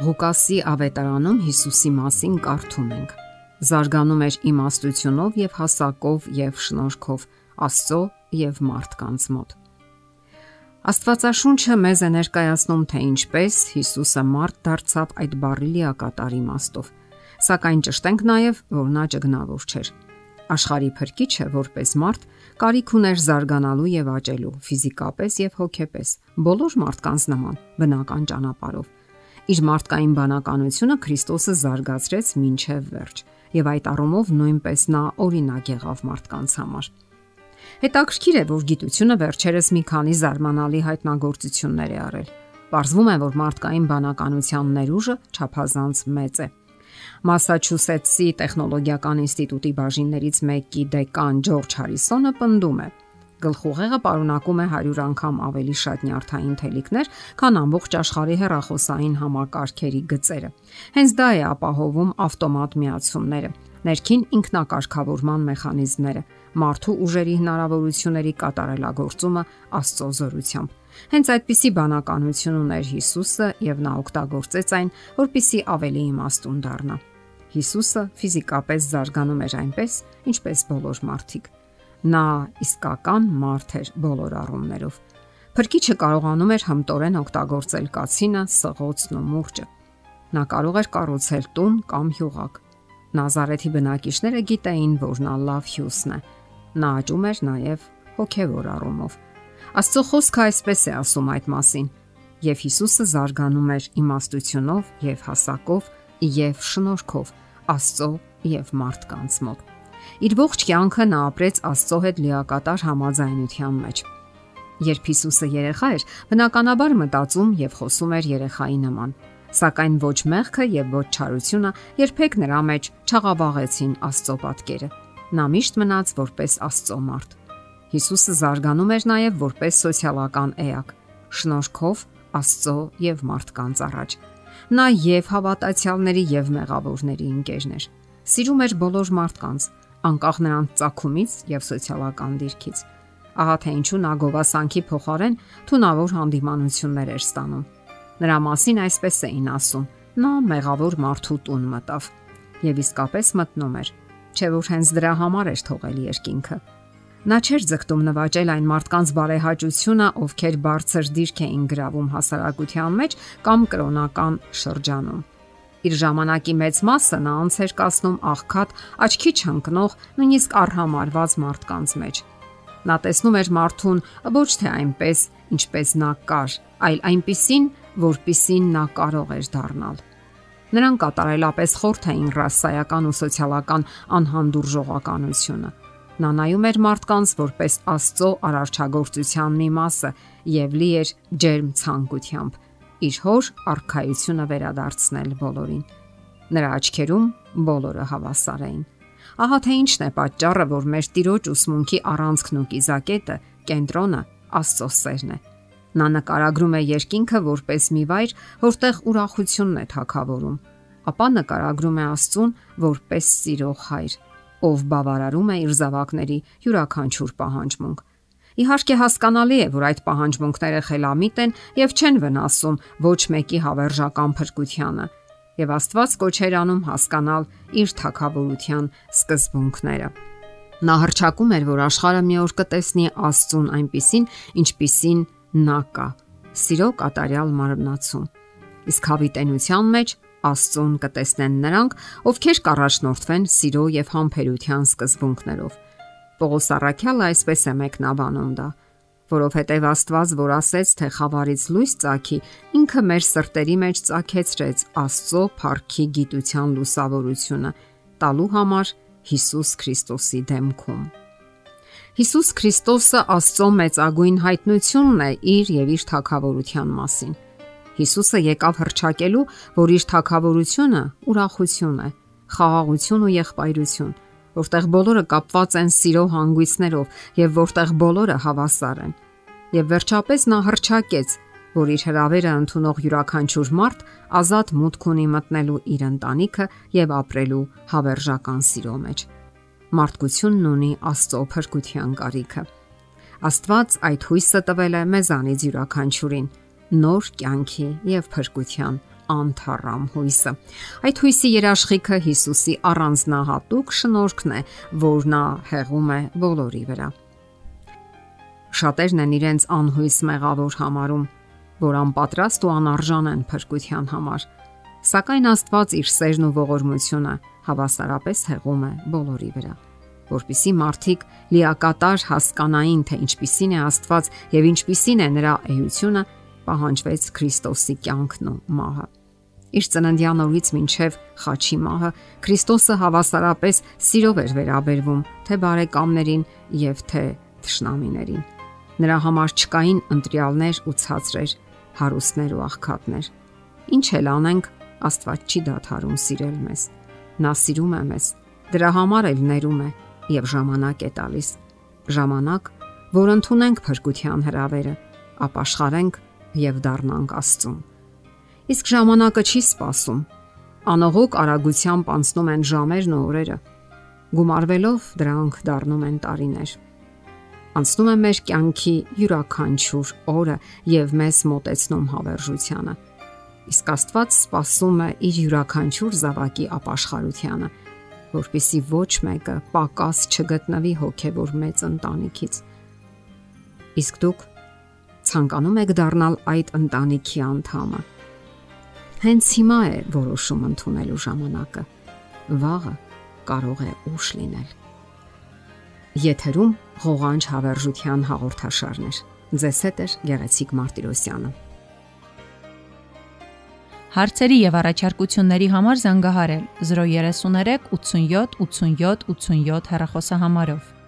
Ղուկասի ավետարանում Հիսուսի մասին կարդում ենք. Զարգանում էր իմաստությունով եւ հասակով եւ շնորհքով Աստծո եւ մարդկանց մոտ։ Աստվածաշունչը մեզ է ներկայացնում, թե ինչպես Հիսուսը մարդ դարձավ այդ բարի լիակատար իմաստով։ Սակայն ճշտենք նաև, որ նա ճգնավոր չէր։ Աշխարի փրկիչը որպես մարդ կարիք ուներ զարգանալու եւ աճելու ֆիզիկապես եւ հոգեպես, բոլոր մարդկանց նման, բնական ճանապարհով Իր մարդկային բանականությունը Քրիստոսը զարգացրեց մինչև վերջ, եւ այդ առումով նույնպես նա օրինակ եղավ մարդկանց համար։ Հետաքրքիր է, որ գիտությունը վերջերս մի քանի զարմանալի հայտնագործություններ է արել։ Պարզվում է, որ մարդկային բանականության ներուժը չափազանց մեծ է։ Մասաչուսեթսի տեխնոլոգիական ինստիտուտի բաժիններից մեկի դեկան Ջորջ Հարիսոնը պնդում է, Գլխուղեղը պարունակում է 100 անգամ ավելի շատ նյարդային թելիկներ, քան ամբողջ աշխարհի հեռախոսային համակարգերի գծերը։ Հենց դա է ապահովում ավտոմատ միացումները, ներքին ինքնակարգավորման մեխանիզմները, մարդու ուժերի հնարավորությունների կատարելագործումը Աստծո զորությամբ։ Հենց այդպիսի բանականություն ուներ Հիսուսը եւ նա օգտագործեց այն, որpիսի ավելի իմաստուն դառնա։ Հիսուսը ֆիզիկապես զարգանում էր այնպես, ինչպես բոլոր մարդիկ։ Նա իսկական մարդ էր բոլոր առումներով։ Փրկիչը կարողանում էր հմտորեն օգտագործել կացինը, սղոցն ու մուրճը։ Նա կարող էր կառուցել տուն կամ հյուղակ։ Նազարեթի բնակիչները գիտեին, որ նա լավ հյուսն է։ Նա աճում էր նաև հոգևոր առումով։ Աստծո խոսքը այսպես է ասում այդ մասին. Եվ Հիսուսը զարգանում էր իմաստությունով եւ հասակով եւ շնորհքով Աստծո եւ մարդկանց մոտ։ Իր ողջ կյանքը նա ապրեց Աստծո հետ լիակատար համաձայնության մեջ։ Երբ Հիսուսը երեխա էր, բնականաբար մտածում եւ խոսում էր երեխայի նման։ Սակայն ոչ մեղքը եւ ոչ չարությունը երբեք նրա մեջ չաղավաղեցին Աստծո պատկերը։ Նա միշտ մնաց որպես Աստծո մարդ։ Հիսուսը զարգանում էր նաև որպես սոցիալական էակ, շնորհքով Աստծո եւ մարդկանց առաջ։ Նա եւ հավատացյալների եւ մեղավորների ընկերն էր։ Սիրում էր բոլոր մարդկանց, անկախ նրանց ցակումից եւ սոցիալական դիրքից։ Ահա թե ինչու նա գովասանքի փոխարեն թունավոր հանդիմանություններ էր ստանում։ Նրա մասին այսպես էին ասում. նա մեղավոր մարդու տուն մտավ եւ իսկապես մտնում էր, չէ որ հենց դրա համար էր թողել երկինքը։ Նա չէր ձգտում նվաճել այն մարդկանց բարեհաճությունը, ովքեր բարձր դիրք էին գրավում հասարակության մեջ կամ կրոնական շրջանում։ Իր ժամանակի մեծ մասը նա անց էր կասնում աղքատ, աչքի չընկնող, նույնիսկ առհամարված մարդկանց մեջ։ Նա տեսնում էր մարդուն ոչ թե այնպես, ինչպես նա կար, այլ այնպիսին, որպիսին նա կարող էր դառնալ։ Նրան կատարելապես խորթ էին ռասայական ու սոցիալական անհանդուրժողականությունը։ Նա նայում էր մարդկանց որպես Աստծո արարչագործության մի մասը եւ լի էր ջերմ ցանկությամբ իր հոր արխայությունը վերադարձնել բոլորին։ Նրա աչքերում բոլորը հավասար էին։ Ահա թե ինչն է պատճառը, որ մեր տիրոջ ուսմունքի առանցքն ու կիզակետը կենտրոնը Աստծո սերն է։ Նա նկարագրում է երկինքը որպես մի վայր, որտեղ ուրախությունն է թակավորում, ապա նկարագրում է Աստծուն որպես սիրող հայր, ով բավարարում է իր զավակների յուրաքանչյուր պահանջմունք Իհարկե հասկանալի է, որ այդ պահանջմունքները խելամիտ են եւ չեն վնասում ոչ մեկի հավերժական փրկությանը։ Եվ Աստված կոչեր անում հասկանալ իր թակավորության սկզբունքները։ Նա հրճակում էր, որ աշխարհը մի օր կտեսնի Աստծուն այնպիսին, ինչպիսին նա կա՝ սիրո կատարյալ մարմնացում։ Իսկ հավիտենության մեջ Աստծուն կտեսնեն նրանք, ովքեր կառաջնորդվեն սիրո եւ համբերության սկզբունքներով Պողոս Արաքյալը այսպես է մեկնաբանում դա. Որովհետև Աստված, որ ասեց, թե խավարից լույս ծագի, ինքը մեր սրտերի մեջ ծագեցրեց Աստծո փառքի գիտության լուսավորությունը տալու համար Հիսուս Քրիստոսի դեմքում։ Հիսուս Քրիստոսը Աստծո մեծագույն հայտնությունն է իր եւ իր թակավորության մասին։ Հիսուսը եկավ հրճակելու, որ իր թակավորությունը ուրախություն է, խաղաղություն ու եղբայրություն որտեղ բոլորը կապված են սիրո հանգույցներով եւ որտեղ բոլորը հավասար են։ Եվ վերջապես նա հրճակեց, որ իր հրավերը ընդունող յուրաքանչյուր մարդ ազատ մուտք ունի մտնելու իր ընտանիքը եւ ապրելու հավերժական սիրո մեջ։ Մարդկությունն ունի Աստծո փրկության կարիքը։ Աստված այդ հույսը տվել է մեզանից յուրաքանչյուրին նոր կյանքի եւ փրկության անթառամ հույսը։ Այդ հույսի երաշխիքը Հիսուսի առանձնահատուկ շնորհքն է, որ նա հեղում է բոլորի վրա։ Շատերն են իրենց անհույս մեղավոր համարում, որ անպատրաստ ու անարժան են փրկության համար։ Սակայն Աստված իր սերն ու ողորմությունը հավասարապես հեղում է բոլորի վրա որpիսի մարդիկ լիակատար հասկանային, թե ինչպիսին է Աստված եւ ինչպիսին է նրա էությունը, պահանջվեց Քրիստոսի կյանքն ու մահը։ Իր ծննդյան օրից մինչև խաչի մահը Քրիստոսը հավասարապես սիրով էր վերաբերվում թե բարեկամներին եւ թե թշնամիներին։ Նրա համար չկային ընտրյալներ ու ցածրեր, հարուստներ ու աղքատներ։ Ինչ էլ անենք, Աստված չի դադարում սիրել մեզ։ Նա սիրում է մեզ։ Դրա համար էլ ներում է եւ ժամանակ է տալիս։ Ժամանակ, որ ընդունենք փրկության հրավերը, ապաշխարենք եւ դառնանք Աստծուն։ Իսկ ժամանակը չի սпасում։ Անողոք արագությամբ անցնում են ժամերն ու օրերը։ Գումարվելով դրանք դառնում են տարիներ։ Անցնում է մեր կյանքի յուրաքանչյուր օրը եւ մեզ մտեցնում հավերժությանը։ Իսկ Աստված սпасում է իր յուրաքանչյուր զավակի ապաշխարությանը, որpիսի ոչ մեկը պակաս չգտնվի հոգևոր մեծ ընտանիքից։ Իսկ դուք ցանկանում եք դառնալ այդ ընտանիքի անդամը։ Հենց հիմա է որոշում ընդունելու ժամանակը։ Վաղը կարող է ուշ լինել։ Եթերում ղողանջ հավերժության հաղորդաշարներ։ Ձեզ հետ է Գեղեցիկ Մարտիրոսյանը։ Հարցերի եւ առաջարկությունների համար զանգահարել 033 87 87 87 հեռախոսահամարով։